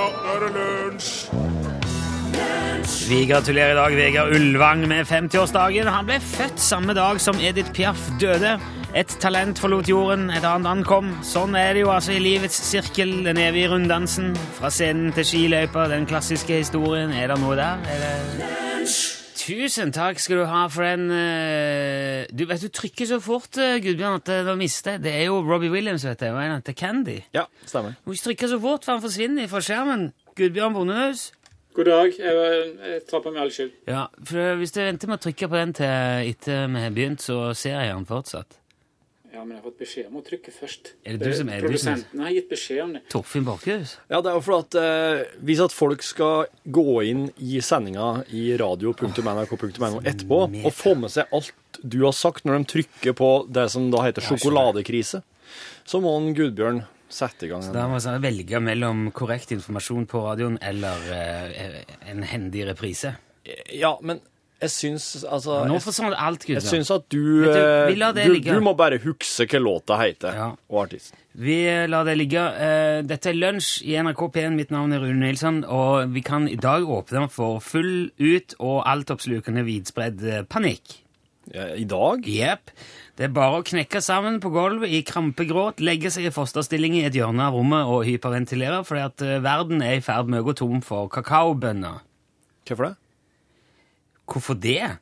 Ja, nå er det lunsj! Vi gratulerer i dag Vegard Ulvang med 50-årsdagen. Han ble født samme dag som Edith Piaf døde. Et talent forlot jorden, et annet ankom. Sånn er det jo altså i livets sirkel, den evige runddansen. Fra scenen til skiløypa, den klassiske historien. Er det noe der? Er det... Tusen takk skal du ha for den eh, Du vet du trykker så fort, uh, Gudbjørn, at uh, du mister. Det er jo Robbie Williams, vet du. Og en heter Candy. Ja, stemmer. Du må ikke trykke så fort, for han forsvinner fra skjermen. Gudbjørn Bondehus. God dag. Jeg, jeg tar på meg all skyld. Ja, for hvis du venter med å trykke på den til etter vi har begynt, så ser jeg han fortsatt. Ja, men jeg har fått beskjed om å trykke først. Er det du som er- Produsenten har gitt beskjed om det. Torfinn Bakhus? Ja, det er jo fordi at eh, hvis at folk skal gå inn i sendinga i radio.nrk.no etterpå og få med seg alt du har sagt når de trykker på det som da heter sjokoladekrise, så må en Gudbjørn sette i gang Så Da må han velge mellom korrekt informasjon på radioen eller eh, en hendig reprise. Ja, men jeg syns altså Nå forsvant alt, jeg syns at du, Vet du, eh, vi lar det du ligge. Du må bare huske hva låta heter, Ja. og artisten. Vi lar det ligge. Eh, Dette er Lunsj i NRK P1. Mitt navn er Rune Nilsson, og vi kan i dag åpne for full ut og altoppslukende vidspredd eh, panikk. Ja, I dag? Jepp. Det er bare å knekke sammen på gulvet i krampegråt, legge seg i fosterstilling i et hjørne av rommet og hyperventilere, fordi at eh, verden er i ferd med å gå tom for kakaobønner. Hvorfor det? Hvorfor det?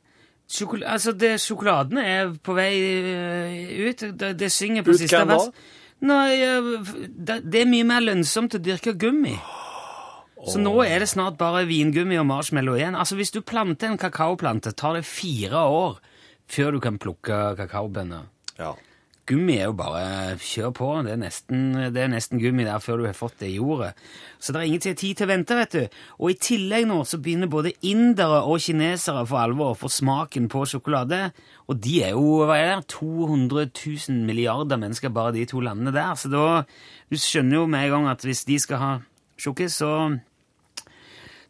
Sjokol altså, det, sjokoladen er på vei eh, ut. Det, det synger på Ut siste vers. Nei, det, det er mye mer lønnsomt å dyrke gummi. Så nå er det snart bare vingummi og marshmallow igjen. Altså, Hvis du planter en kakaoplante, tar det fire år før du kan plukke kakaobønner. Ja. Gummi er jo bare kjør på. Det er, nesten, det er nesten gummi der før du har fått det i jordet. Så det er ingen tid til å vente, vet du. Og i tillegg nå så begynner både indere og kinesere for alvor å få smaken på sjokolade. Og de er jo hva er det, 200 000 milliarder mennesker, bare de to landene der. Så da Du skjønner jo med en gang at hvis de skal ha sjokolade, så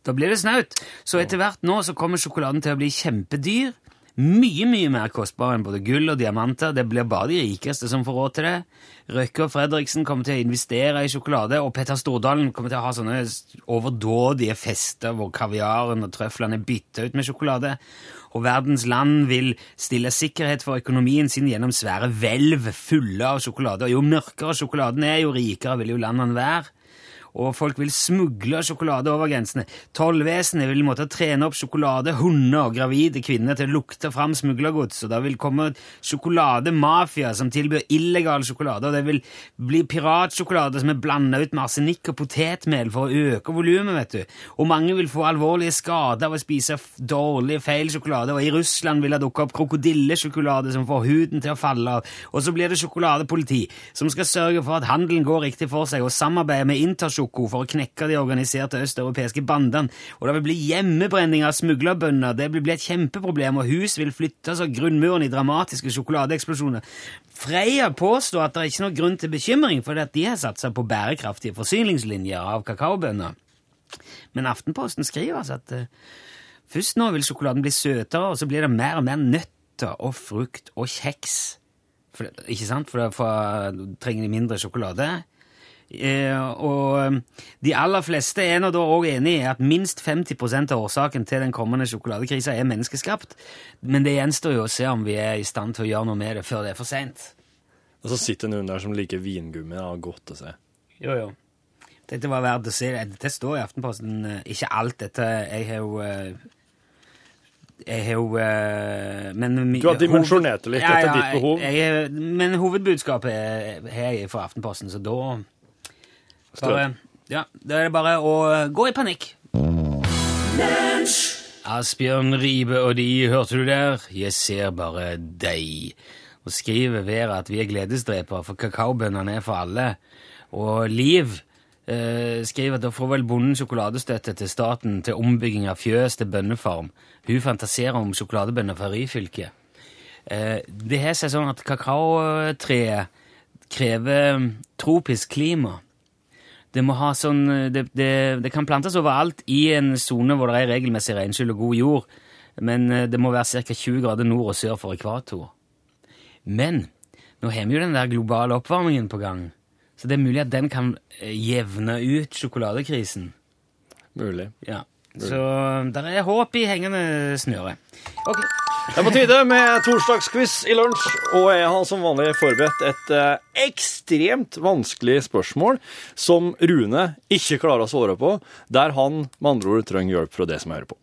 da blir det snaut. Så etter hvert nå så kommer sjokoladen til å bli kjempedyr. Mye, mye mer kostbar enn både gull og diamanter. Det blir bare de rikeste som får råd til det. Røkke og Fredriksen kommer til å investere i sjokolade, og Petter Stordalen kommer til å ha sånne overdådige fester hvor kaviaren og trøflene er bytta ut med sjokolade. Og verdens land vil stille sikkerhet for økonomien sin gjennom svære hvelv fulle av sjokolade. Og jo mørkere sjokoladen er, jo rikere vil jo landene være og folk vil smugle sjokolade over grensene. Tollvesenet vil måtte trene opp sjokolade, hunder og gravide kvinner til å lukte fram smuglergods, og da vil komme sjokolademafia som tilbyr illegal sjokolade, og det vil bli piratsjokolade som er blanda ut med arsenikk og potetmel for å øke volumet, vet du. Og mange vil få alvorlige skader av å spise dårlig, feil sjokolade, og i Russland vil det dukke opp krokodillesjokolade som får huden til å falle av, og så blir det sjokoladepoliti som skal sørge for at handelen går riktig for seg, og samarbeide med Intersjoko for å knekke de organiserte østeuropeiske bandene, og det vil bli hjemmebrenning av smuglerbønder, det vil bli et kjempeproblem, og hus vil flyttes av grunnmuren i dramatiske sjokoladeeksplosjoner. Freia påstår at det er ikke noe grunn til bekymring, fordi at de har satsa på bærekraftige forsyningslinjer av kakaobønner. Men Aftenposten skriver altså at uh, først nå vil sjokoladen bli søtere, og så blir det mer og mer nøtter og frukt og kjeks. For, ikke sant? For da trenger de mindre sjokolade. Eh, og eh, de aller fleste er nå da òg enig i at minst 50% av årsaken til den kommende sjokoladekrisa er menneskeskapt. Men det gjenstår jo å se om vi er i stand til å gjøre noe med det før det er for seint. Og så sitter noen der som liker vingummi og godt å se. Jo, jo. Dette var verdt å se. Dette står i Aftenposten. eh, Ikke alt dette. Jeg har jo eh, Jeg har jo Men Du har dimensjonert det litt Ja, etter ja, ditt behov. Jeg, men hovedbudskapet har jeg fra Aftenposten, så da bare, Ja, da er det bare å gå i panikk. Asbjørn Ribe og de, hørte du der? Jeg ser bare deg. Og skriver Vera at vi er gledesdrepere, for kakaobønnene er for alle. Og Liv eh, skriver at da får vel bonden sjokoladestøtte til staten til ombygging av fjøs til bønnefarm. Hun fantaserer om sjokoladebønner fra Ryfylke. Eh, det har seg sånn at kakaotreet krever tropisk klima. Det må ha sånn det, det, det kan plantes overalt i en sone hvor det er regelmessig regnskyll og god jord, men eh, det må være ca. 20 grader nord og sør for ekvator. Men nå har vi jo den der globale oppvarmingen på gang, så det er mulig at den kan eh, jevne ut sjokoladekrisen. Mulig. Ja. Så der er håp i hengende snøre. Ok. Det er på tide med torsdagsquiz i lunsj, og jeg har som vanlig forberedt et eh, ekstremt vanskelig spørsmål som Rune ikke klarer å svare på, der han med andre ord trenger hjelp fra det som hører på.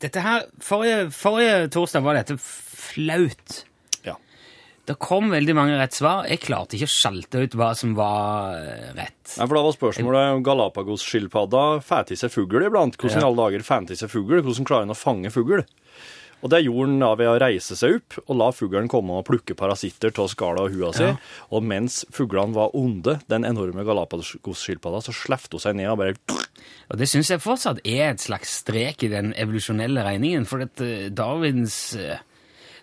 Dette her, forrige, forrige torsdag var dette flaut. Ja. Det kom veldig mange rett svar. Jeg klarte ikke å sjalte ut hva som var eh, rett. Nei, for Da var spørsmålet om Galapagos-skilpadda får til seg fugl iblant. Hvordan i alle dager fæter til seg fugl? Hvordan klarer en å fange fugl? Og Det gjorde han da ved å reise seg opp og la fuglen komme og plukke parasitter av skala og hua si. Ja. Og mens fuglene var onde, den enorme Galapagos-skilpadda, så slefte hun seg ned og bare Og det syns jeg fortsatt er et slags strek i den evolusjonelle regningen. For at eh, Darwins, eh,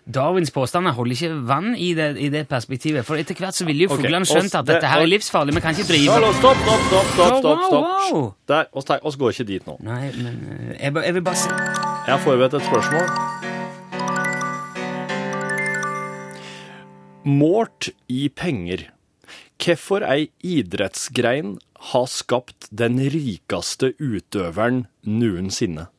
Darwins påstander holder ikke vann i det, i det perspektivet. For etter hvert så ville jo fuglene okay, skjønt at dette her er livsfarlig. Vi kan ikke drive Hallo, stopp, stopp, stopp, stopp, stopp, stopp, Oh, wow, wow. Der, oss, oss går ikke dit nå. Nei, men eh, jeg, jeg vil bare si Jeg har forberedt et spørsmål. Målt i penger. Hvorfor ei idrettsgrein har skapt den rikeste utøveren noensinne?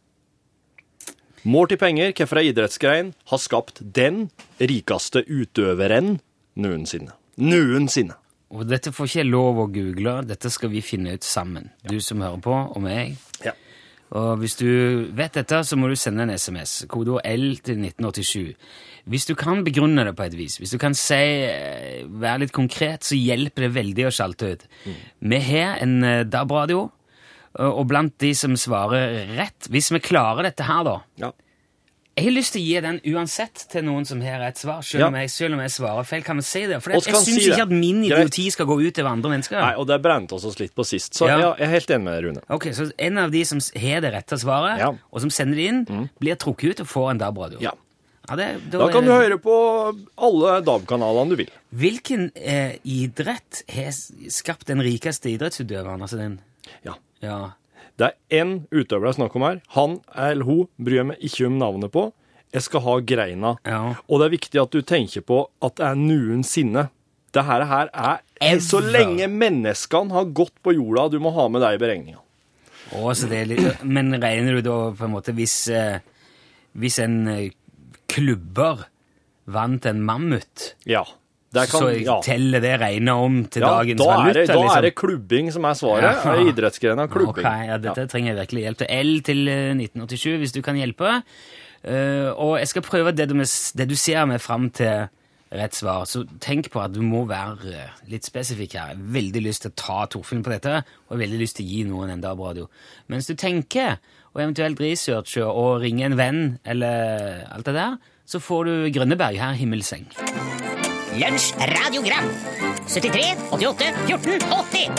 Målt i penger, hvorfor ei idrettsgrein har skapt den rikeste utøveren noensinne? Noensinne. Og dette får ikke jeg lov å google, dette skal vi finne ut sammen. Du som hører på, og meg. Ja. Og hvis du vet dette, så må du sende en SMS. Kodeord L til 1987. Hvis du kan begrunne det på et vis, hvis du kan si, eh, være litt konkret, så hjelper det veldig å sjalte ut. Vi har en eh, DAB-radio, og og blant de som svarer rett Hvis vi klarer dette her, da Ja. Jeg har lyst til å gi den uansett til noen som har rett svar, selv, Ja. om, jeg, selv om jeg svarer feil. Kan vi si det? For jeg kan syns si ikke det. at min idioti skal gå ut over andre mennesker. Nei, og det brente oss litt på sist, så Ja. ja, jeg er helt enig med deg, Rune. Ok, Så en av de som har det rette svaret. Mm. og som sender det inn, blir trukket ut og får en DAB-radio. Ja. Ja, det, Da da, kan du høre på alle DAB-kanalene du vil. Hvilken eh, idrett har skapt den rikeste idrettsutøveren? Altså den Ja. Ja. Det er én utøver det er snakk om her. Han eller hun bryr jeg meg ikke om navnet på. Jeg skal ha greina. Ja. Og det er viktig at du tenker på at det er noensinne. Det her, er Ever. så lenge menneskene har gått på jorda, du må ha med deg i beregninga. Er litt, men regner du da på en måte hvis, eh, hvis en eh, klubber vant en mammut, Ja. Kan, så ja. teller det regnet om til Ja, dagens da er, valuta? det, da liksom? er det klubbing som er svaret. Ja. Idrettsgrena klubbing. Ok, ja, dette trenger jeg virkelig hjelp til. L til eh, 1987, hvis du kan hjelpe. Uh, og jeg skal prøve det du, det du ser meg fram til rett svar. Så tenk på at du må være eh, litt spesifikk her. Jeg har veldig lyst til å ta Torfinn på dette, og jeg har veldig lyst til å gi noen en DAB-radio. Mens du tenker, og eventuelt researcher og ringer en venn, eller alt det der, så får du Grønneberg her, Himmelseng. Lunsj radiogram 73 88 14 80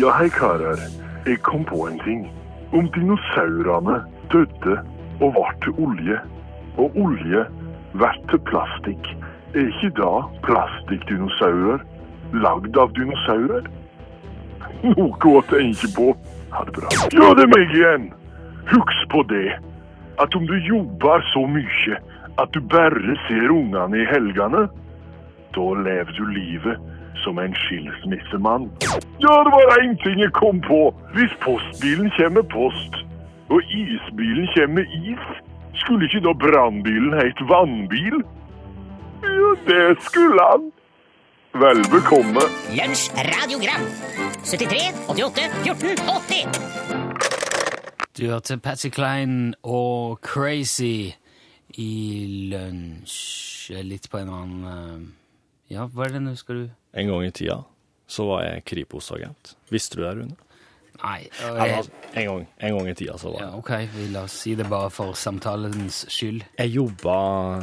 Ja, hei karer. Jeg kom på en ting. Om dinosaurene døde og ble til olje, og olje ble til plastikk, er ikke da plastikkdinosaurer lagd av dinosaurer? Noe å tenke på. Ha det bra. Ja, det er meg igjen. Husk på det, at om du jobber så mye at du bare ser ungene i helgene, da lever du livet som en skilsmissemann. Ja, det var én ting jeg kom på. Hvis postbilen kommer med post, og isbilen kommer med is, skulle ikke da brannbilen hett vannbil? Ja, det skulle han. Vel bekomme. Lunsj radiogram 73 88 14 80 Du hørte Patsy Klein og Crazy i lunsj. Litt på en annen eh, Ja, hva er det nå skal du En gang i tida så var jeg Kripos-agent. Visste du det, Rune? Nei. altså, en, gang, en gang i tida så var Ja, ok, vi la oss si det bare for samtalens skyld. Jeg jobba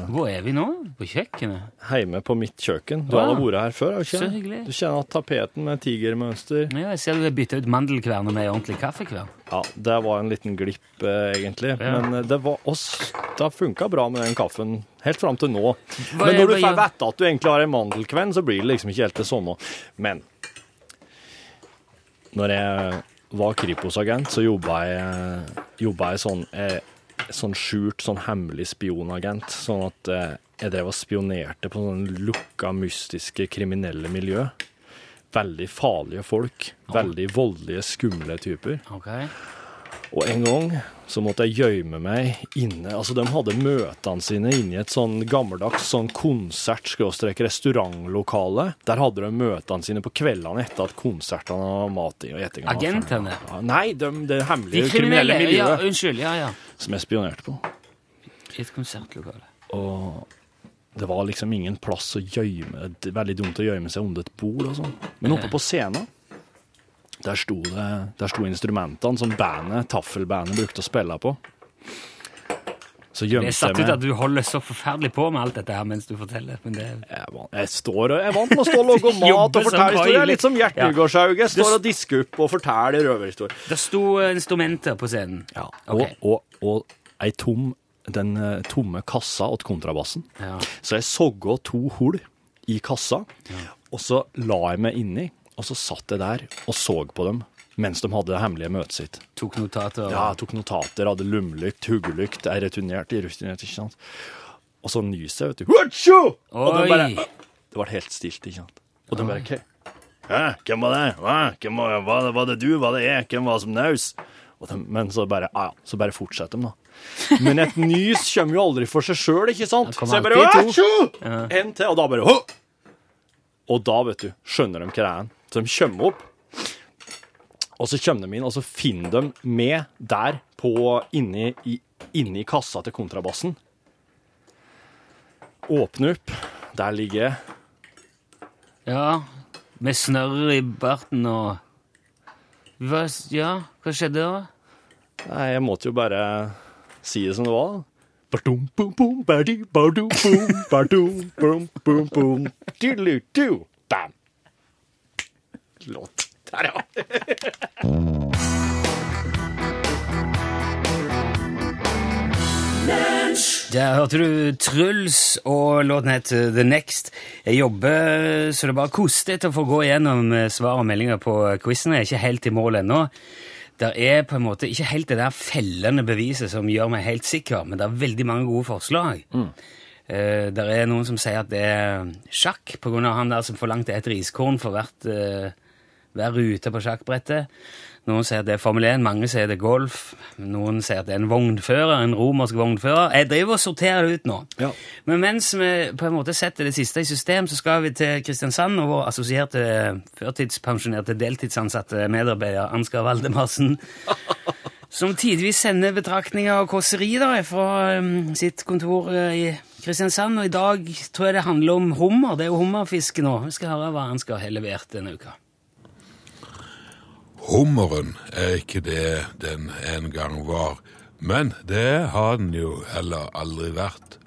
Hvor er vi nå? På kjøkkenet? hjemme på mitt kjøkken. Du Ah, har vært her før, Ikke? så hyggelig. Du kjenner tapeten med tigermønster Ja, jeg ser du har bytta ut mandelkverner med ordentlig kaffekvern. Ja, det var en liten glipp, eh, egentlig. Ja. Men eh, det var oss Det har funka bra med den kaffen helt fram til nå. Hva Men når du får vite at du egentlig har en mandelkvern, så blir det liksom ikke helt det samme. Men når jeg var Kripos-agent, så jobba jeg, jobba jeg sånn, eh, sånn skjult, sånn hemmelig spionagent. Sånn at eh, jeg drev og spionerte på sånne lukka, mystiske, kriminelle miljø. veldig farlige folk. Veldig voldelige, skumle typer. Ok. Og en gang så måtte jeg gjemme meg inne Altså, de hadde møtene sine inne i et sånn gammeldags sånn konsert-restaurantlokale. Der hadde de møtene sine på kveldene etter at konsertene og i. og var. Agentene? Ja, Nei, de, det De hemmelige kriminelle, miljøet. ja, unnskyld, ja, ja. som jeg spionerte på. I et konsertlokale. Og det var liksom ingen plass å gjemme veldig dumt å gjemme seg under et bord og sånn. Men oppe på scenen, der sto, det, der sto instrumentene som bandet, Taffelbandet brukte å spille på. Så Det er satt ut at du holder så forferdelig på med alt dette her mens du forteller. Men det jeg, jeg står jeg er vant med å stå og lage mat og fortelle historier. Litt som Gjert Ja. Nygaardshaug. Jeg står og disker opp og forteller røverhistorier. Det sto instrumenter på scenen. Ja. Okay. Og, og, og ei tom, den eh, tomme kassa åt kontrabassen. Ja. Så jeg sogga to hull i kassa, og så la jeg meg inni, og så satt jeg der og så på dem mens de hadde det hemmelige møtet sitt. Tok notater. Ja, tok notater, hadde lommelykt, huggelykt, er returnert, jeg returnerte, ikke sant. Og så nyser jeg, vet du. Og de bare, det ble helt stilt, ikke sant. Og de bare, «Hva? Hæ, hvem var det? Hva? Hvem var, var, var det du? Var det jeg? Hvem var det som naus? Og de, men så bare, ja, ja, så bare fortsetter de da. Men et nys kommer jo aldri for seg selv, ikke sant? Så jeg bare, alltid En til, og da bare, «Hå!» Og da, vet du, skjønner de hva det er. Så de kommer opp, og så kommer de inn, og så finner de med der på, inni, i, inni kassa til kontrabassen. Åpne opp. Der ligger jeg. Ja, med snørr i barten og hva, Ja, hva skjedde da? Nei, jeg måtte jo bare si det som det var. Badum, bum, bum, badi, badum, bum, badum, bum, bum, bum. Låt. Der, ja. Der hørte du Truls, og låten het The Next. Jeg jobber så det bare koster etter å få gå gjennom eh, svar og meldinger på quizen. Jeg er ikke helt i mål ennå. Det er på en måte ikke helt det der fellende beviset som gjør meg helt sikker, men det er veldig mange gode forslag. Eh, det er noen som sier at det er sjakk, av han der som forlangte et riskorn for hvert, eh, hver rute på sjakkbrettet. Noen sier det er Formel 1, mange sier det er golf. Noen sier det er en vognfører, en romersk vognfører. Jeg driver og sorterer det ut nå. Ja. Men mens vi på en måte setter det siste i system, så skal vi til Kristiansand og vår assosierte førtidspensjonerte deltidsansatte medarbeider Ansgar Valdemarsen. Som tidvis sender betraktninger og kåserier fra um, sitt kontor uh, i Kristiansand. Og i dag tror jeg det handler om hummer. Det er jo hummerfiske nå. Vi skal høre hva Ansgar har levert denne uka. Hummeren er ikke det den en gang var, men det har den jo heller aldri vært.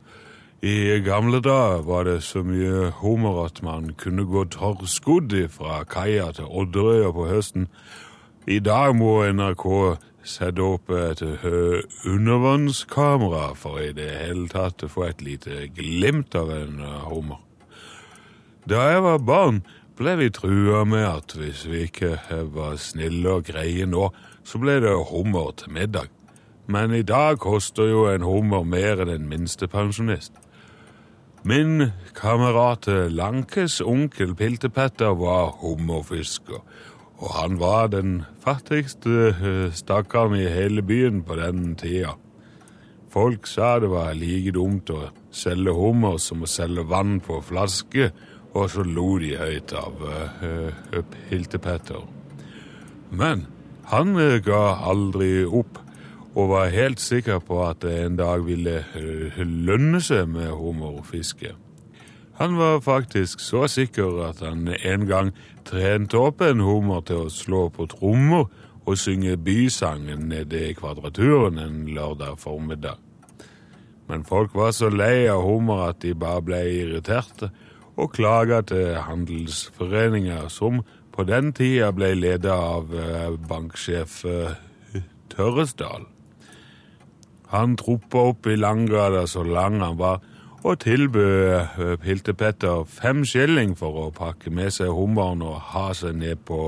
I gamle dager var det så mye hummer at man kunne gå tørrskodd fra kaia til Odderøya på høsten. I dag må NRK sette opp et undervannskamera for i det hele tatt å få et lite glimt av en hummer. Da jeg var barn, ble vi trua med at hvis vi ikke var snille og greie nå, så ble det hummer til middag. Men i dag koster jo en hummer mer enn en minstepensjonist. Min kamerat Lankes onkel Piltepetter var hummerfisker, og han var den fattigste eh, stakkaren i hele byen på den tida. Folk sa det var like dumt å selge hummer som å selge vann på flaske, og så lo de høyt av uh, Hiltepetter. Men han eh, ga aldri opp, og var helt sikker på at det en dag ville eh, lønne seg med hummerfiske. Han var faktisk så sikker at han en gang trente opp en hummer til å slå på trommer og synge bysangen nede i Kvadraturen en lørdag formiddag. Men folk var så lei av hummer at de bare ble irriterte, og klaga til handelsforeninger som på den tida ble ledet av eh, banksjef eh, Tørresdal. Han troppa opp i langgata så lang han var, og tilbød eh, Piltepetter fem skilling for å pakke med seg hummeren og ha seg ned på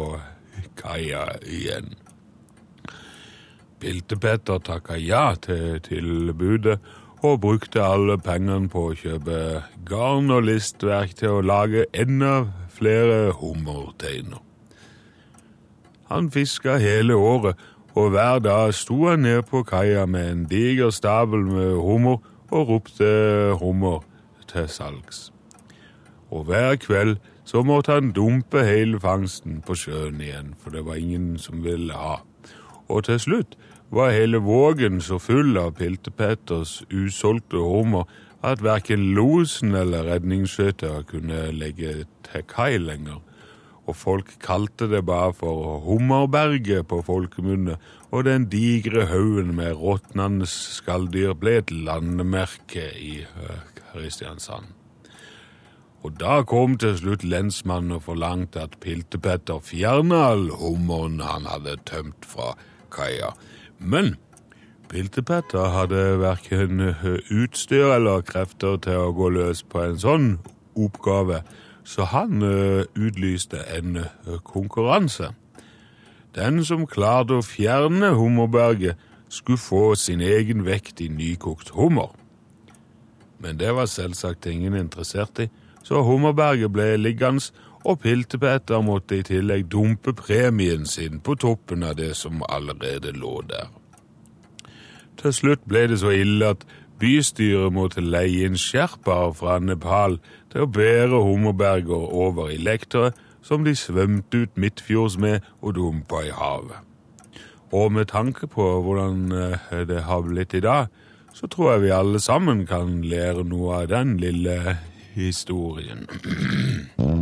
kaia igjen. Piltepetter takka ja til tilbudet og brukte alle pengene på å kjøpe garn og listverk til å lage enda flere hummerteiner. Han fiska hele året, og hver dag sto han ned på kaia med en diger stabel med hummer og ropte hummer til salgs. Og hver kveld så måtte han dumpe hele fangsten på sjøen igjen, for det var ingen som ville ha. Og til slutt var hele vågen så full av Piltepetters usolgte hummer at verken losen eller redningsskøyta kunne legge til kai lenger. Og folk kalte det bare for Hummerberget på folkemunne, og den digre haugen med råtnende skalldyr ble et landemerke i eh, Kristiansand. Og da kom til slutt lensmannen og forlangte at Piltepetter fjerna all hummeren han hadde tømt fra kaia. Men Piltepetter hadde verken utstyr eller krefter til å gå løs på en sånn oppgave, så han eh, utlyste en eh, konkurranse. Den som klarte å fjerne hummerberget, skulle få sin egen vekt i nykokt hummer. Men det var selvsagt ingen interessert i, så hummerberget ble liggende, og Piltepetter måtte i tillegg dumpe premien sin på toppen av det som allerede lå der. Til slutt ble det så ille at bystyret måtte leie inn sherpaer fra Nepal til å bære hummerberger over i lektere som de svømte ut midtfjords med og dumpa i havet. Og med tanke på hvordan eh, det har blitt i dag, så tror jeg vi alle sammen kan lære noe av den lille historien.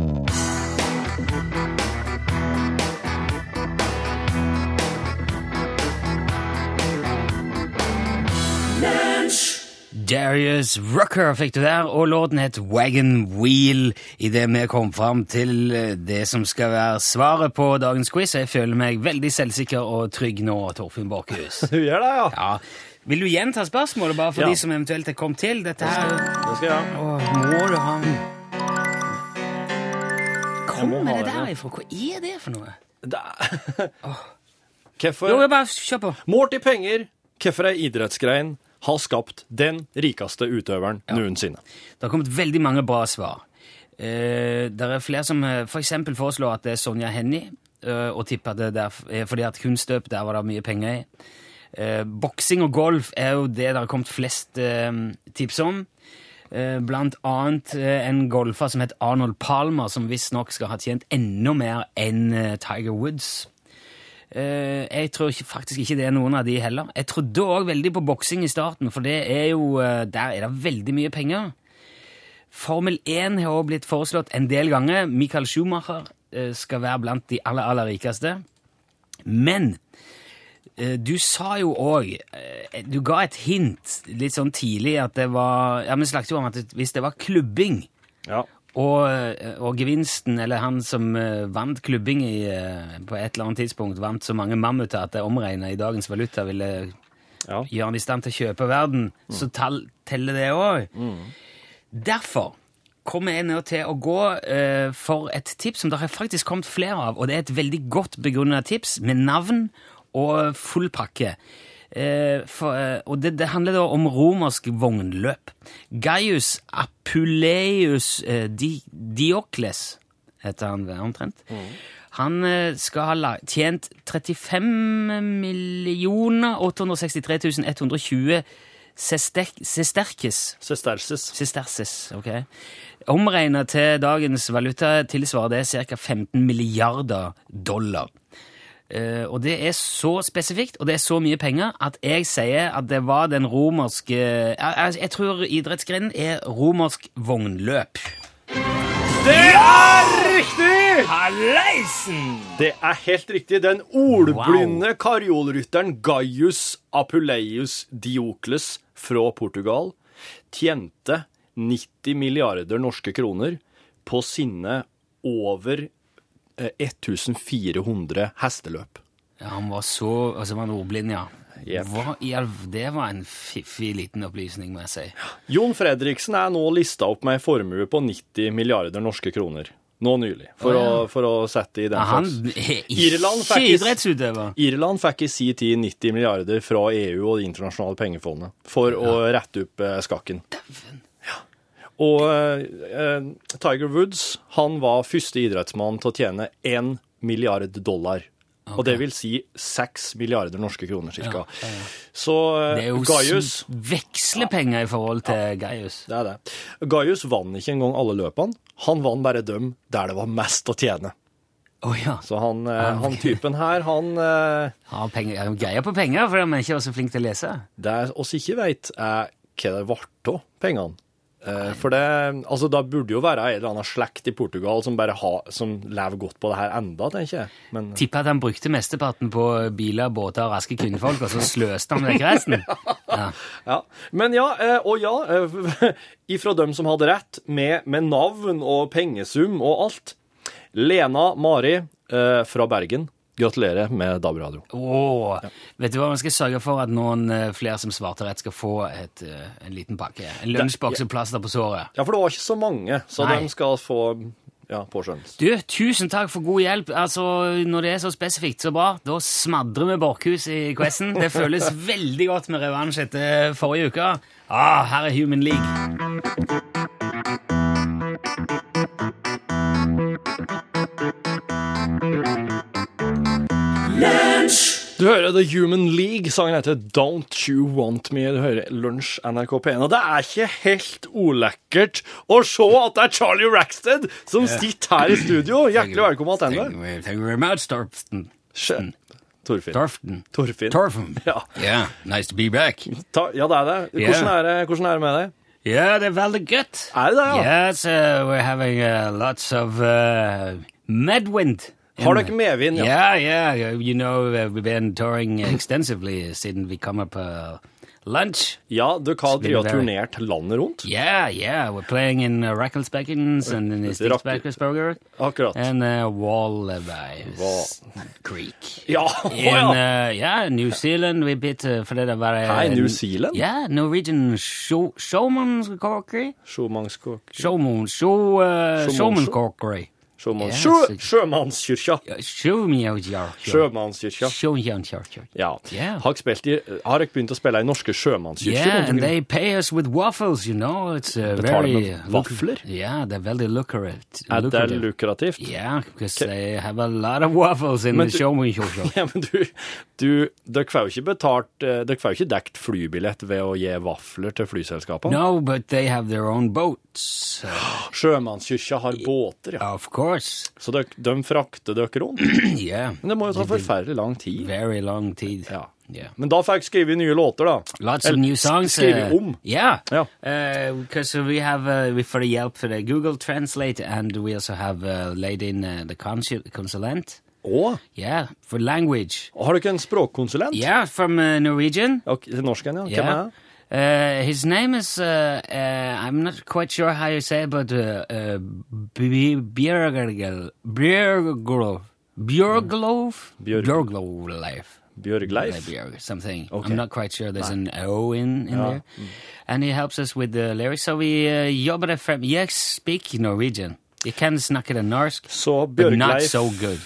Darius Rucker fikk du der, og låten het Wagon Wheel idet vi kom fram til eh, det som skal være svaret på dagens quiz. Jeg føler meg veldig selvsikker og trygg nå, Torfinn Borchhus. Du gjør det, ja? Ja. Vil du gjenta spørsmålet, bare for Ja. de som eventuelt er kommet til? Dette her Det skal jeg ha. Åh, Må du ha Kommer det der ifra? Hva er det for noe? Det- Hvorfor i penger, hvorfor ei idrettsgrein har skapt den rikeste utøveren noensinne? Det har kommet veldig mange bra svar. Eh, det er flere som f.eks. for eksempel foreslår at det er Sonja Hennie, eh, og tipper det er er fordi at kunstløp der var det mye penger i. Eh, boksing og golf er jo det det har kommet flest eh, tips om. Eh, blant annet eh, en golfer som het Arnold Palmer, som visstnok skal ha tjent enda mer enn eh, Tiger Woods. Eh, jeg tror faktisk ikke det er noen av de heller. Jeg trodde òg veldig på boksing i starten, for er jo, eh, der er det veldig mye penger. Formel 1 har også blitt foreslått en del ganger. Michael Schumacher eh, skal være blant de aller, aller rikeste. Men du sa jo òg Du ga et hint litt sånn tidlig at det var Ja, Vi snakket jo om at hvis det var klubbing Ja. Og, eh, og gevinsten, eller han som eh, vant klubbing i, eh, på et eller annet tidspunkt, vant så mange mammuter at det omregnet i dagens valuta ville Ja. gjøre han i stand til å kjøpe verden, så tall, teller det òg. Derfor kommer jeg nå til å gå uh, for et tips som det har faktisk kommet flere av, og det er et veldig godt begrunnet tips med navn og full pakke. Eh, for, eh, og det, det handler da om romersk vognløp. Gaius Apuleius eh, Di, Diokles heter han omtrent. omtrent. Han skal ha tjent 35 millioner 863 120 sesterkes. Sesterces. Sesterces, ok. Omregnet til dagens valuta tilsvarer det ca. 15 milliarder dollar. Eh, og det er så spesifikt, og det er så mye penger, at jeg sier at det var den romerske Jeg, jeg, jeg tror idrettsgrenen er romersk vognløp. Det er riktig! Halleisen! Det er helt riktig. Den ordblinde karjolrytteren Gaius Apuleius Diokles fra Portugal tjente 90 milliarder norske kroner på sine over 1400 hesteløp. Ja, han var så Altså, han var ordblind, ja. Yep. Hva i all Det var en fiffig liten opplysning, må jeg si. Jon Fredriksen er nå lista opp med en formue på 90 milliarder norske kroner. Nå nylig. For, Å, ja. å, for å sette i den Ja, slags er Irland ikke idrettsutøver. Irland fikk i sin tid 90 milliarder fra EU og Det internasjonale pengefondet for å rette opp eh, skakken. Ja. Og eh, Tiger Woods han var første idrettsmann til å tjene én milliard dollar. Og det vil si seks milliarder norske kroner, cirka. Så eh, Det er jo Gaius vekslepenger i forhold til Gaius. Det er det. Gaius vant ikke engang alle løpene. Han vant bare dem der det var mest å tjene. Å ja. Så han, eh, han typen her, han Han Har penger, er greier på penger, for han er ikke så flink til å lese. Det oss ikke vet, er hva det ble av pengene. Eh, For det, altså, da burde jo være en eller annen slekt i Portugal som bare ha, som lever godt på det her enda, tenker jeg. Men Tipper at han brukte mesteparten på biler, båter og raske kvinnfolk, og så sløste han vekk resten. Ja. ja, men ja, eh, og ja, eh, ifra dem som hadde rett, med, med navn og pengesum og alt. Lena Mari eh, fra Bergen, gratulerer med DAB-radio. Ja. Vet du hva, vi skal sørge for at noen eh, flere som svarte rett, skal få et, eh, en liten pakke. En lunsjboks og plaster på såret. Ja, for det var ikke så mange, så Nei. de skal få ja, påskjønnelse. Du, tusen takk for god hjelp. Altså, Når det er så spesifikt så bra, da smadrer vi Borchhus i quizen. Det føles veldig godt med revansj etter forrige uke. Ah, her er Human League. Du hører The Human League, sangen heter Don't You Want Me. Du hører Lunsj NRK P1. Og det er ikke helt olekkert å se at det er Charlie Rackstead som sitter her i studio. Hjertelig velkommen tilbake. Thank you very much, Torften. Skjønn. Torfinn. Torften. Torfinn. Torfinn. Ja. Yeah, nice to be back. Ta, ja, det er det. Hvordan er det, hvordan er det med deg? Ja, det er veldig godt. Er det det, ja? Yes, uh, we're having uh, lots of uh, medwind. Har dere medvind? Ja. Yeah, yeah. You know, uh, we've been touring extensively siden we come up uh, lunch. Ja, dere har drevet turnert landet rundt. Yeah, yeah. We're playing in uh, Rackelsbeckens and in Rack- Akkurat. and uh, Wallabies Wall. Creek. Ja, å In uh, yeah, New Zealand, we bit uh, for det var Hei, New Zealand? Yeah, Norwegian show, showmanskokkeri. Sjømannskok... Showman, show, uh, Sjåmanns- showmanskokkeri. Sjømanns... Sjømannskyrkja. Sjø, sjømannskirka. Sjømannskirka. Sjømannskirka. Sjømannskirka. Ja. Har dere begynt å spille i norske sjømannskirker? Yeah, and they pay us with waffles, you know. It's uh, very vafler? Yeah, they're very lucrative. Er det lukrativt? Yeah, because they have a lot of waffles in the Sjømannskirka. Ja, men du, du Dere får jo ikke betalt eh, Dere får jo ikke dekt flybillett ved å gi vafler til flyselskapene. No, but they have their own boats. Sjømannskyrkja har båter, ja. of course. Så de, de frakter dere rundt. Yeah. Men det må jo ta forferdelig lang tid. Very long tid. Ja. Yeah. Men da fikk skrevet nye låter, da. Lots of new songs. Skrevet uh, om. Yeah. Ja. Because we have, uh, we for the help for the Google Translate, and we also have uh, laid in uh, the consul consulent. Oh. Yeah, for language. har dere en språkkonsulent? Yeah, from uh, Norwegian. Okay, norsken, ja. Hvem Yeah. er det? Uh, his name is, uh, uh, I'm not quite sure how you say it, but uh, uh, Bjørgel. Bjørglov. Bjørglov? Bjørg- something. Okay. I'm not quite sure. There's an O in, in there. And he helps us with the lyrics. So we uh, jobber det frem. Jeg speak Norwegian. Jeg kan snakke det norsk, so, but not so good.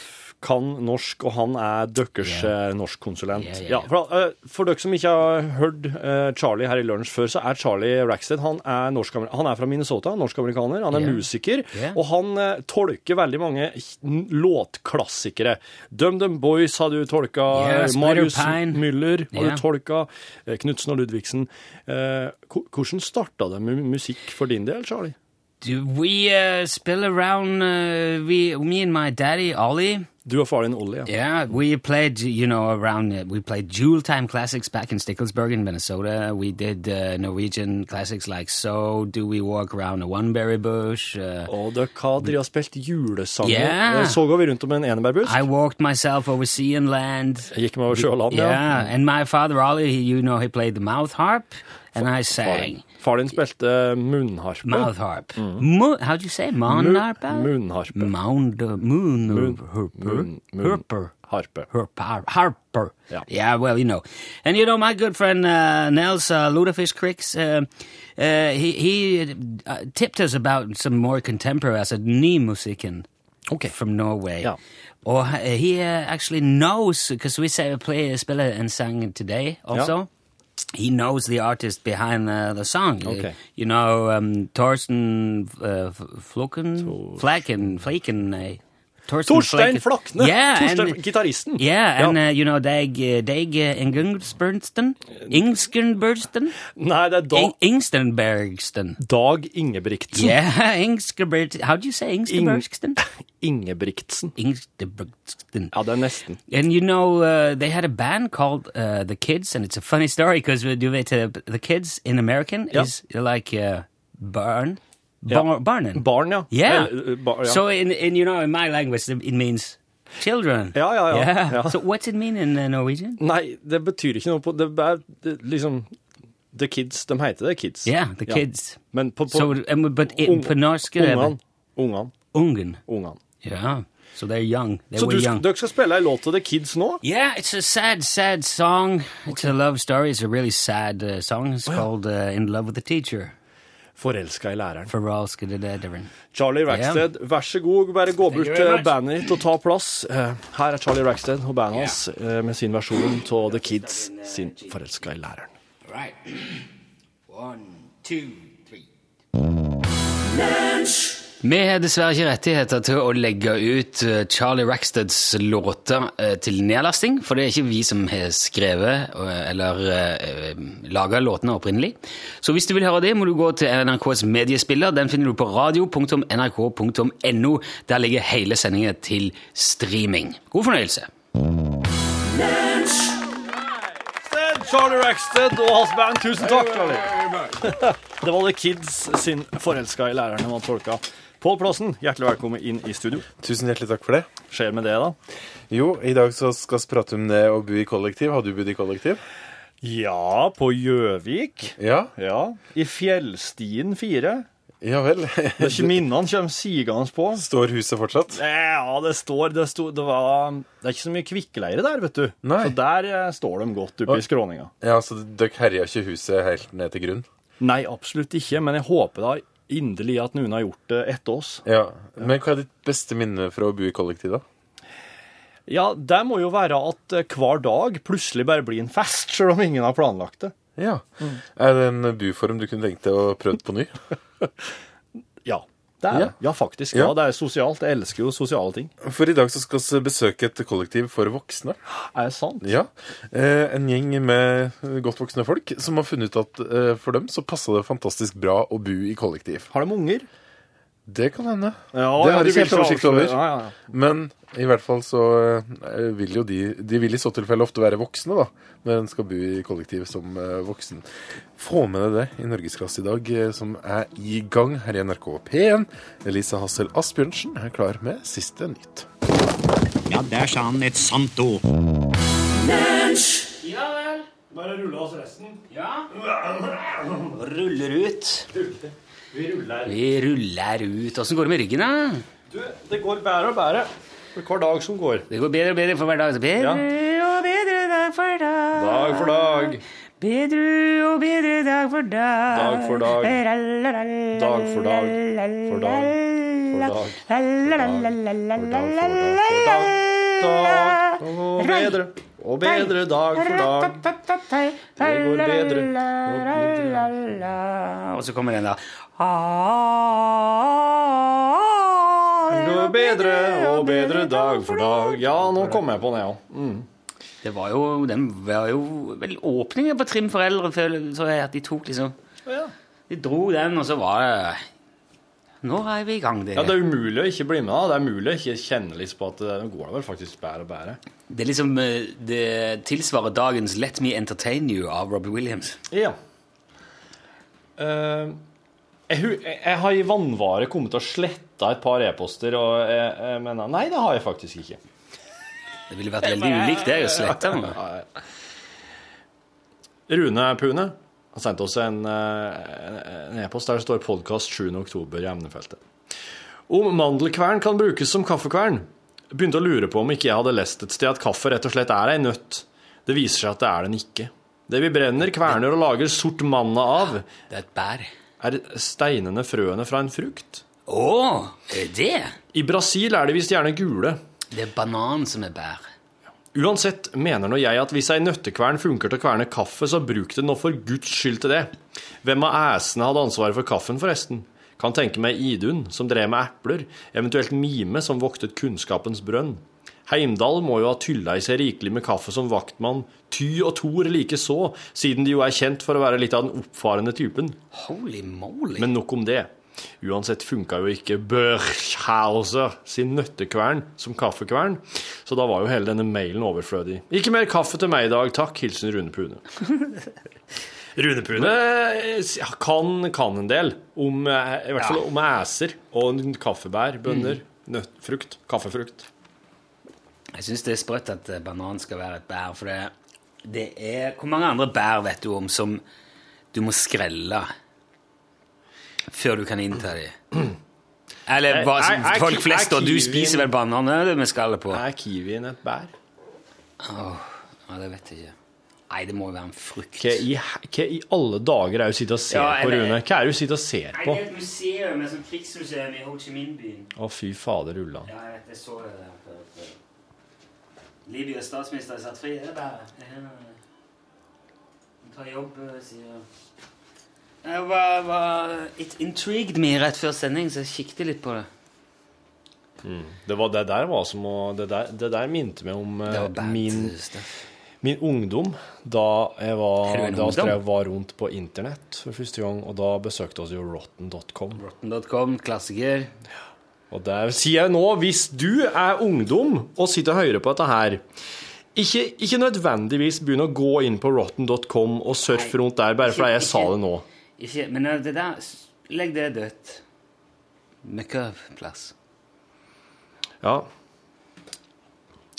Kan norsk, og han er deres yeah. norskkonsulent. Yeah, yeah, yeah. ja. for, eh, for dere som ikke har hørt eh, Charlie her i lunsj før, så er Charlie Rackstead han er, norsk, han er fra Minnesota, norsk-amerikaner. Han er musiker, og han eh, tolker veldig mange låtklassikere. DumDum Boys har du tolka, Marius. Müller har du tolka, Knutsen og Ludvigsen. Hvordan starta det med musikk for din del, Charlie? Do we uh, spill around, uh, we, me and my daddy, Ollie, Du og faren Olli, ja. Yeah, we played, you know, around, uh, we played Jewel Time Classics back in Sticklesburg in Minnesota. We did uh, Norwegian classics like So Do We Walk Around a Oneberry Bush. Uh, Og dere har spilt julesanger. Ja. Eh, Så går vi rundt om en enebærbusk. I walked myself over sea and land. Jeg gikk meg over sjø og land, Yeah, ja. and my father, Ollie, you know, he played the mouth harp, and I sang. Far din spilte munnharpe. Mouth harp. Mo- how'd you say? Moon harp? munnharpe. Mound, uh, moon, Moon- harper. moon- moon- Harper. Harpe. Harper. Harper. Yeah. well, you know. And you know, my good friend uh, Nels uh, Ludafish Cricks, uh, uh, he, he uh, tipped us about some more contemporary, altså nymusikken Okay. from Norway. Yeah. Or uh, he uh, actually knows, because we say play, spiller en sang it today also. He knows the artist behind uh, the song. Okay. Uh, you know, um, Torsten uh, F- Floken, Flaken, Torsten Torstein Flakne! Yeah, Torstein, and, gitaristen. yeah, and Ja. Uh, you know, Dag, uh, Dag uh, Ingensbernsten? Ingensbernsten? Nei, det er da, Ingstenbergsten. Dag Ingebrigtsen. Yeah, Ingstenberg. How do you say Ingstenbergsten? Ingebrigtsen. Ingstenbergsten. Ja, det er nesten. And you know, uh, they had a band called uh, The Kids, and it's a funny story because uh, the Kids in American ja. is like uh, barn. Bar, barnen. Barn, ja. Yeah. Uh, bar, ja. So in, in you know in my language it means children. Ja, ja, ja. Ja. So what's it mean in uh, Norwegian? Nei, det betyr ikke noe på Det er det, liksom The Kids, de heter det Kids. Yeah, the kids. Men på, på So um, but it, un, på norsk ungene. Ungene. ungen. Ungene. Yeah. So they're young. They Så were du, young. dere skal spille ei låt til The Kids nå? Yeah, it's a sad, sad song. It's a love story. It's a really sad uh, song. It's called uh, "In Love with the Teacher." Forelska i læreren. Charlie Rackstead, vær så god, bare gå bort til bandet ditt og ta plass. Eh, Her er Charlie Rackstead og bandet hans eh, med sin versjon av The Kids sin Forelska i læreren. Right. One, two, three. Vi har dessverre ikke rettigheter til å legge ut eh, Charlie Racksteads låter eh, til nedlasting, for det er ikke vi som har skrevet eh, eller laga låtene opprinnelig. Så hvis du vil høre det, må du gå til NRKs mediespiller. Den finner du på radio.nrk.no. Der ligger hele sendingen til streaming. God fornøyelse. Charlie Rackstead og hans band, tusen takk, Charlie. Det var The Kids sin Forelska i læreren man tolka. Pål Plassen, hjertelig velkommen inn i studio. Tusen hjertelig takk for det. Skjer med det, da? Jo, i dag så skal vi prate om det å bo i kollektiv. Har du bodd i kollektiv? Ja, på Gjøvik. Ja. Ja. I Fjellstien 4. Ja vel. Det er ikke minnene kommer sigende på. Står huset fortsatt? Ja, det står Det, sto, det var Det er ikke så mye kvikkleire der, vet du. Nei. Så der eh, står de godt oppe i skråninga. Ja, så dere herja ikke huset helt ned til grunn? Nei, absolutt ikke, men jeg håper da inderlig at noen har gjort det etter oss. Ja. Men hva er ditt beste minne fra å bo i kollektiv, da? Ja, det må jo være at eh, hver dag plutselig bare blir en fest, selv om ingen har planlagt det. Ja. Er det en buform du kunne tenkt deg å prøve på ny? Ja, det er Ja. det. Ja, faktisk. Ja. Ja. det er sosialt. Jeg elsker jo sosiale ting. For i dag så skal vi besøke et kollektiv for voksne. Er det sant? Ja. Eh, en gjeng med godt voksne folk som har funnet ut at eh, for dem så passa det fantastisk bra å bo i kollektiv. Har de unger? Det kan hende. Ja, det har jeg ikke helt oversikt over. Ja, ja, ja. Men i hvert fall så eh, vil jo de De vil i så tilfelle ofte være voksne, da, når en skal bo i kollektiv som eh, voksen. Få med deg det i Norgesklasse i dag, eh, som er i gang her i NRK P1. Elise Hassel Asbjørnsen er klar med siste nytt. Ja, der sa han et sant ord. Ja vel. Bare rulle oss resten. Ja. Ruller ut. Vi ruller. Vi ruller ut. Åssen går det med ryggen, da? Du, det går bedre og bedre for hver dag som går. Det går bedre og bedre for hver dag. Bedre og bedre dag for dag. Dag for dag. Bedre og bedre dag for dag. Dag for dag. Dag for dag. For dag. For dag. For dag. For dag. For dag. For dag. Og bedre. Og bedre dag for dag. Det går bedre. Og bedre. Og så kommer den der. Det går bedre og bedre dag for dag. Ja, nå kom jeg på det, ja. Det var jo, den var jo vel åpningen på Trim foreldre, så jeg at de tok liksom De dro den, og så var det Nå er vi i gang, dere. Ja, Det er umulig å ikke bli med. Det er umulig å ikke kjenne litt på at det går vel faktisk bedre og bedre. Det er liksom eh, Det tilsvarer dagens Let Me Entertain You av Robbie Williams. Ja. Uh, jeg, jeg, har i vannvare kommet til å slette et par e-poster, og jeg, jeg mener Nei, det har jeg faktisk ikke. Det ville vært veldig ulikt det å slette. Rune Pune har sendte oss en e-post e-post der det står 'podkast 7.10. i emnefeltet'. Om mandelkvern kan brukes som kaffekvern. Begynte å lure på om ikke jeg hadde lest et sted at kaffe rett og slett er ei nøtt. Det viser seg at det er den ikke. Det vi brenner, kverner og lager sort manna av, Det er et bær. er steinende frøene fra en frukt. Å, er det det? I Brasil er de visst gjerne gule. Det er banan som er bær. Uansett mener nå jeg at hvis ei nøttekvern funker til å kverne kaffe, så bruk den nå for guds skyld til det. Hvem av æsene hadde ansvaret for kaffen, forresten? Kan tenke meg Idun, som drev med epler, eventuelt Mime, som voktet kunnskapens brønn. Heimdal må jo ha tylla i seg rikelig med kaffe som vaktmann, Ty og Thor likeså, siden de jo er kjent for å være litt av den oppfarende typen. Holy moly. Men nok om det. Uansett funka jo ikke Børshauser sin nøttekvern som kaffekvern, så da var jo hele denne mailen overflødig. Ikke mer kaffe til meg i dag, takk. Hilsen Rune Pune. Rune Pune kan, kan en del om, eh, i hvert fall om æser og kaffebær, bønner, nøtt, frukt, kaffefrukt. Jeg syns det er sprøtt at eh, banan skal være et bær, for det, det er Hvor mange andre bær vet du om som du må skrelle før du kan innta dem? Eller hva, som er- folk flest, og du spiser vel bananer med skallet på? Er kiwien et bær? Åh, ja, det vet jeg ikke. Nei, det må jo være en frukt. Hva i, hva i alle dager er du sitter og ser Ja, på, Rune? Hva er du sitter og ser Nei, på? det er et museum, et sånt krigsmuseum i Ho Chi Minh-byen. Å, fy fader ullan. Ja, jeg vet, jeg så det der. Libyas statsminister er satt fri, det er bare Jeg tar jobb, sier Jeg var, var It intrigued me rett før sending, så jeg kikket litt på det. Det, var, det der var som å Det der, det der minte meg om eh, bad min, min ungdom. Da jeg var, da jeg var rundt på internett for første gang, og da besøkte oss jo rotten.com. Rotten.com, klassiker. Og der sier jeg nå, hvis du er ungdom og sitter og hører på dette her ikke, ikke nødvendigvis begynn å gå inn på rotten.com og surfe rundt der bare fordi jeg sa det nå. Ikke, men det der Legg det dødt. Møkkaplass. Ja.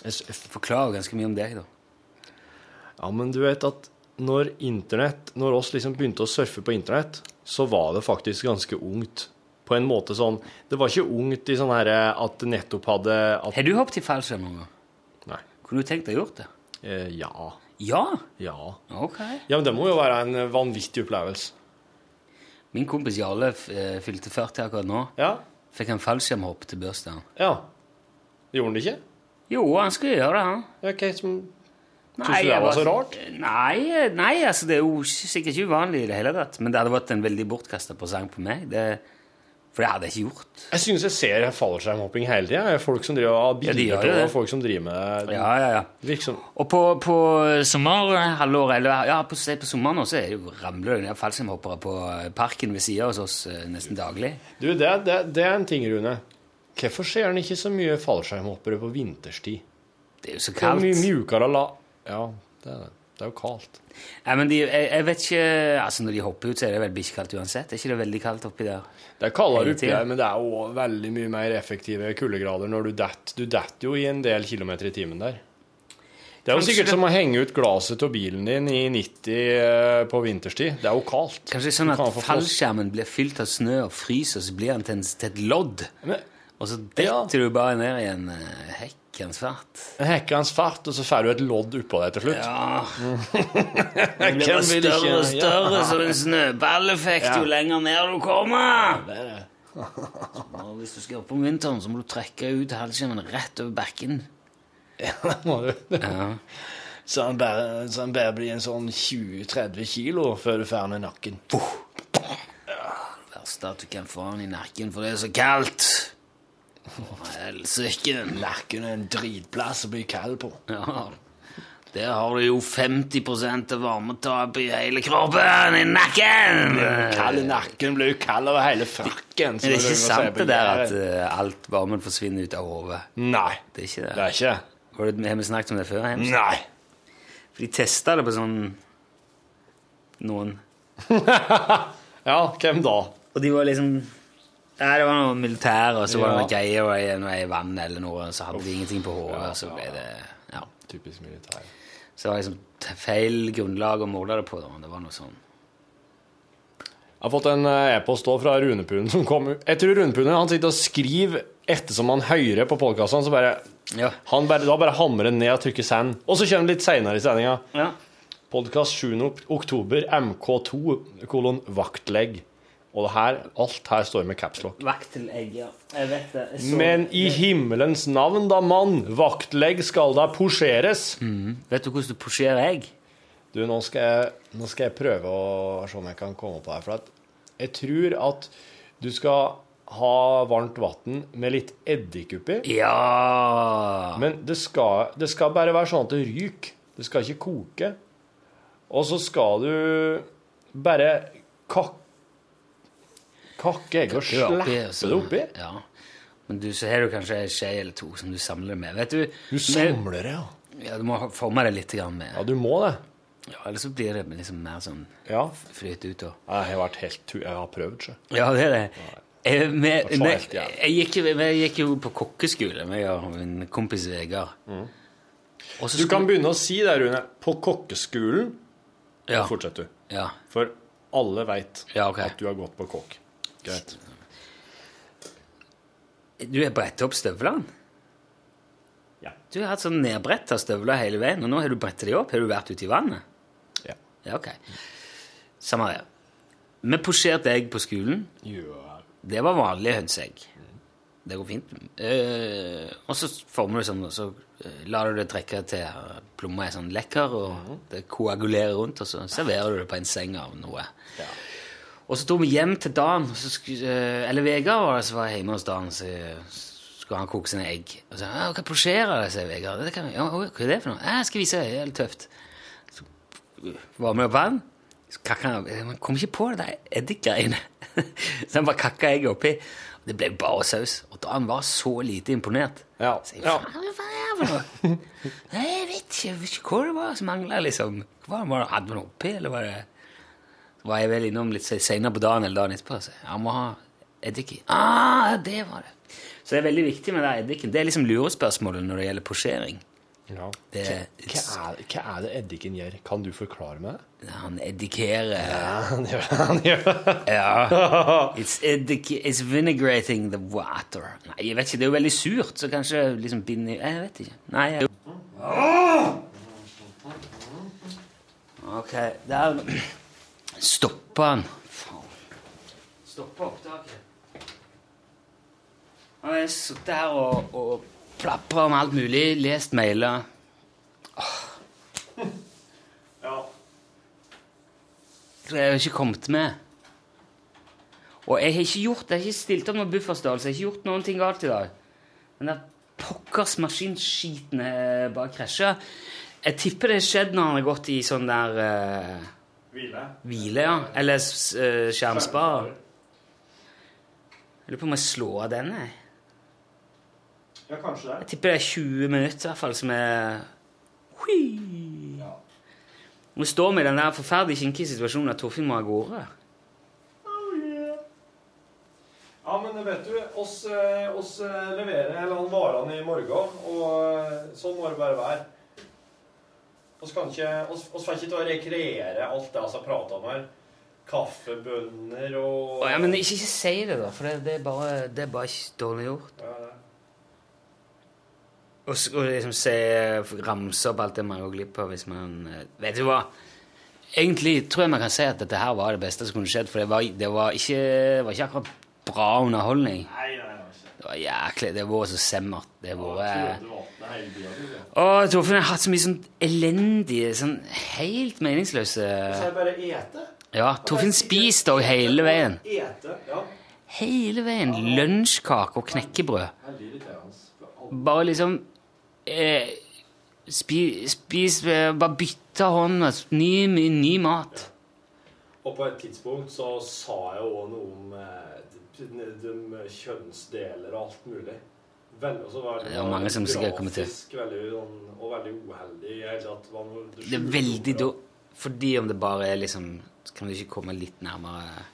Jeg Forklarer ganske mye om deg, da. Ja, men du vet at når internett, når oss liksom begynte å surfe på internett, så var det faktisk ganske ungt. På en måte sånn Det var ikke ungt i sånn her at det nettopp hadde at, Har du hoppet i fallskjerm noen gang? Nei. Kunne du tenkt deg å gjort det? Eh, ja. Ja? Ja. Ok. Ja, men det må jo være en vanvittig opplevelse. Min kompis Jarle eh, fylte 40 akkurat nå. Ja. Fikk han fallskjermhopp til bursdagen. Ja. Gjorde han det ikke? Jo, han skulle gjøre det, han. Ok, som Syns du det var så rart? Nei, nei, altså det er jo sikkert ikke uvanlig i det hele tatt. Men det hadde vært en veldig bortkasta presang på meg. Det, for det hadde jeg ikke gjort. Jeg syns jeg ser fallskjermhopping hele tida. Folk som driver av har Ja, de og folk som driver med det. Ja, ja, ja. Virksom. Og på, på sommerhalvåret, eller ja, på, på sommeren også, er ramler det ned fallskjermhoppere på eh, parken ved sida hos oss eh, nesten daglig. Du, det, det, det er en ting, Rune. Hvorfor ser en ikke så mye fallskjermhoppere på vinterstid? Det er jo så Det er mye mjukere la... Ja, det er det. Det er jo kaldt. Nei, men de, jeg, jeg vet ikke Altså, når de hopper ut, så er det vel bikkjekaldt uansett. Er ikke det veldig kaldt oppi der? Det er kaldere oppi der, men det er jo veldig mye mer effektive kuldegrader når du detter. Du detter jo i en del kilometer i timen der. Det er jo Kanskje sikkert det- som å henge ut glasset av bilen din i 90 eh, på vinterstid. Det er jo kaldt. Kanskje sånn kan at fallskjermen blir fylt av snø og fryser, så blir den til, et lodd. Men Og så detter du bare ned i en uh, hekkens fart. Hekkens fart, og så får du et lodd oppå deg til slutt. Ja. Det blir bare større og større, Ja. som en snøballeffekt Ja. jo lenger ned du kommer. Det er det. Så hvis du skal opp om vinteren, så må du trekke ut fallskjermen rett over bakken. Det må du. Ja. Så han bare, så han bare blir en sånn 20-30 kilo før du får den i nakken. Det verste er at du kan få den i nakken, for det er så kaldt. Helsike. Nakken er en dritplass å bli kald på. Ja. Der har du jo 50% av varmetapet i hele kroppen i nakken! Kald i nakken blir jo kald over hele frakken. Det Er ikke sant det der at uh, alt varmen forsvinner ut av hodet? Nei, Det er ikke det. det er ikke Har, du, har vi snakket om det før? Hems? Nei. For de testa det på sånn Noen. Ja, hvem da? Og de var liksom Nei, det var noe militær, og så var det noe greier og i- noe i vann eller noe, så hadde de ingenting på hodet, og så ble det Ja. Typisk militær. Så det var liksom feil grunnlag å måle det på. da. Det var noe sånn Jeg har fått en eh, e-post fra Runepunen som kom. Jeg tror Runepunen han sitter og skriver ettersom han hører på podkasten, så bare Ja. han bare, da bare hamrer han ned og trykker 'send'. Og så kommer det litt seinere i sendinga. ja. Podkast 7. oktober, MK2, kolon vaktlegg. Og det her, alt her står med capslock. Vaktelegg, ja. Jeg vet det. Jeg så- Men i himmelens navn, da, mann! Vaktlegg skal da posjeres. Vet du hvordan du posjerer egg? Du, nå skal, jeg, nå skal jeg prøve å se om jeg kan komme på det her. For at jeg tror at du skal ha varmt vann med litt eddik oppi. Ja Men det skal, det skal bare være sånn at det ryker. Det skal ikke koke. Og så skal du bare kakke det oppi, og så- det oppi. Ja. Men du, så har du kanskje ei skje eller to som du samler med. Vet du, Du samler det, ja. Ja, Du må forme det litt med Ja, du må det. Ja, Ellers så blir det liksom mer sånn Ja. flyt ut. Og. Jeg har vært helt Jeg har prøvd, sjø. Ja, det er det. Jeg, vi, Det vi, var jeg, gikk, vi gikk jo på kokkeskole, med min kompis Vegard. Så Du kan skulle- begynne å si det, Rune. På kokkeskolen ja, Fortsett, du. ja, For alle veit Ja, okay. at du har gått på kokk. Greit. Du har brettet opp støvlene? Ja. Du har hatt sånn nedbrett av støvler hele veien, og nå har du brettet de opp. Har du vært ute i vannet? Ja. Ja, ok. Samme det. Vi posjerte egg på skolen. Ja. Det var vanlige hønseegg. Det går fint. Uh, og så former du sånn, og så eh, lar du det trekke til plomma er sånn lekker, og det koagulerer rundt, og så serverer du det på en seng av noe. Og så dro vi hjem til Dan, eh, eller Vegard var det som var hjemme hos Dan, så skulle han koke sine egg. Og så, ja, hva prosjerer det, sier Vegard. Det kan ja, hva er det for noe? Jeg skal vise deg, det er litt tøft. Så var vi opp vann, han, man kom ikke på det der eddikgreiene. så han bare kakka egget oppi, og det ble bare saus. Og Dan var så lite imponert. Ja. Så jeg, faen, hva er det for noe? Nei, jeg vet ikke, jeg vet ikke hva det var som manglet, liksom. Hva var det, hadde vi noe oppi, eller var det... Var jeg vel innom litt senere på dagen eller dagen etterpå, så jeg må ha eddik i. Ah, det var det. Så det er veldig viktig med den eddiken. Det er liksom lurespørsmålet når det gjelder posjering. Ja. Det, Hva er, hva er det eddiken gjør? Kan du forklare meg det? han eddikerer Han gjør det. Han gjør det. Ja. It's, it's vinaigrating the water. Nei, jeg vet ikke, det er jo veldig surt, så kanskje liksom binder Jeg vet ikke. Nei, jeg... Ok, der Stoppa han. Faen. Stoppa opptaket. Han har sittet her og, og plapra om alt mulig, lest mailer. Ja. Så jeg har ikke kommet med. Og jeg har ikke gjort, jeg har ikke stilt opp noen bufferstørrelse, jeg har ikke gjort noen ting galt i dag. Den der pokkers maskinskiten er bare krasja. Jeg tipper det har skjedd når han har gått i sånn der eh, Hvile. hvile, ja. Eller uh, skjermspar. Jeg lurer på om jeg slår av den, jeg. Ja, kanskje det. Jeg tipper det er 20 minutter i hvert fall som er Hui. Nå står vi i den der forferdelig kinkige situasjonen at Torfinn må av gårde. Ja, men vet du, oss, eh, oss eh, leverer eller han varene i morgen, og eh, sånn må det bare være. Oss kan ikke, oss, oss får ikke til å rekreere alt det vi har prata om her. Kaffebønner og... oh, ja, men ikke, ikke si det, da, for det, det, er bare, det er bare ikke dårlig gjort. Ja, Og, og liksom se, ramse opp alt det man går glipp av hvis man eh, Vet du hva? Egentlig tror jeg man kan si at dette her var det beste som kunne skjedd, for det var, det var, ikke, var ikke akkurat bra underholdning. Nei. Det var jæklig, det har vært så semmert. Det har vært Å, synes jeg. Torfinn har hatt så mye sånn elendige, sånn helt meningsløse Så det bare ete. Ja, Torfinn spiste òg hele veien. Ete, ja. Hele veien. Lunsjkake og knekkebrød. Bare liksom eh, Spis, Spis eh, Bare bytte hånd. altså, Ny, ny, mat. Og på et tidspunkt så sa jeg òg noe om eh, kjønnsdeler og alt mulig. Veldig, det, Det var mange som sikkert kommer til. veldig, sånn, og veldig uheldig. tatt. Det det Det er veldig da Fordi om det bare er liksom Kan du ikke komme litt nærmere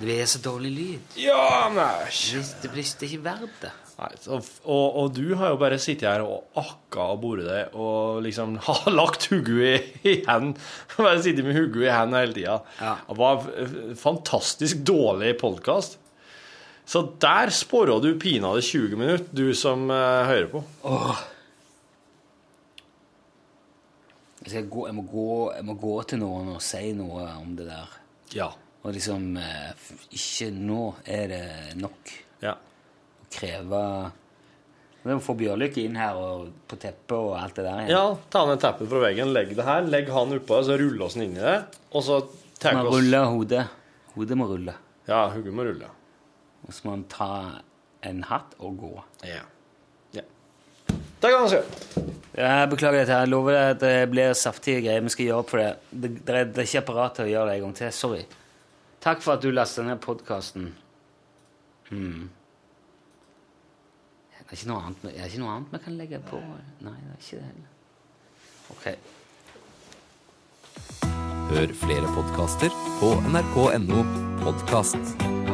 Det er så dårlig lyd. Ja, men Det det blir det er ikke verdt det. Nei, så, og, og du har jo bare sittet her og akka og boret deg og liksom har lagt hodet i, i hendene. Bare sittet med hodet i hendene hele tida. Ja. Det var en fantastisk dårlig podkast. Så der spora du pinadø 20 minutter, du som uh, hører på. Åh. Jeg, gå, jeg, må gå, jeg må gå til noen og si noe om det der. Ja. Og liksom eh, Ikke nå er det nok Ja. Kreve Det må få Bjørlykke inn her og på teppet og alt det der. igjen. ja, ta ned teppet fra veggen, legg det her, legg han oppå, så ruller oss inn i det, og så tar Man vi oss ruller hodet. Hodet må rulle. Ja, hodet må rulle. Og så må han ta en hatt og gå. Ja. ja. Det kan man si. Jeg beklager dette. Jeg lover deg at det blir saftige greier. Vi skal gjøre opp for det. Det, det, det er ikke apparat til å gjøre det en gang til. Sorry. Takk for at du lasta ned podkasten. Hmm. Det er ikke noe annet, er ikke noe annet vi kan legge på? Nei, det er ikke det heller. Ok. Hør flere podkaster på nrk.no podkast.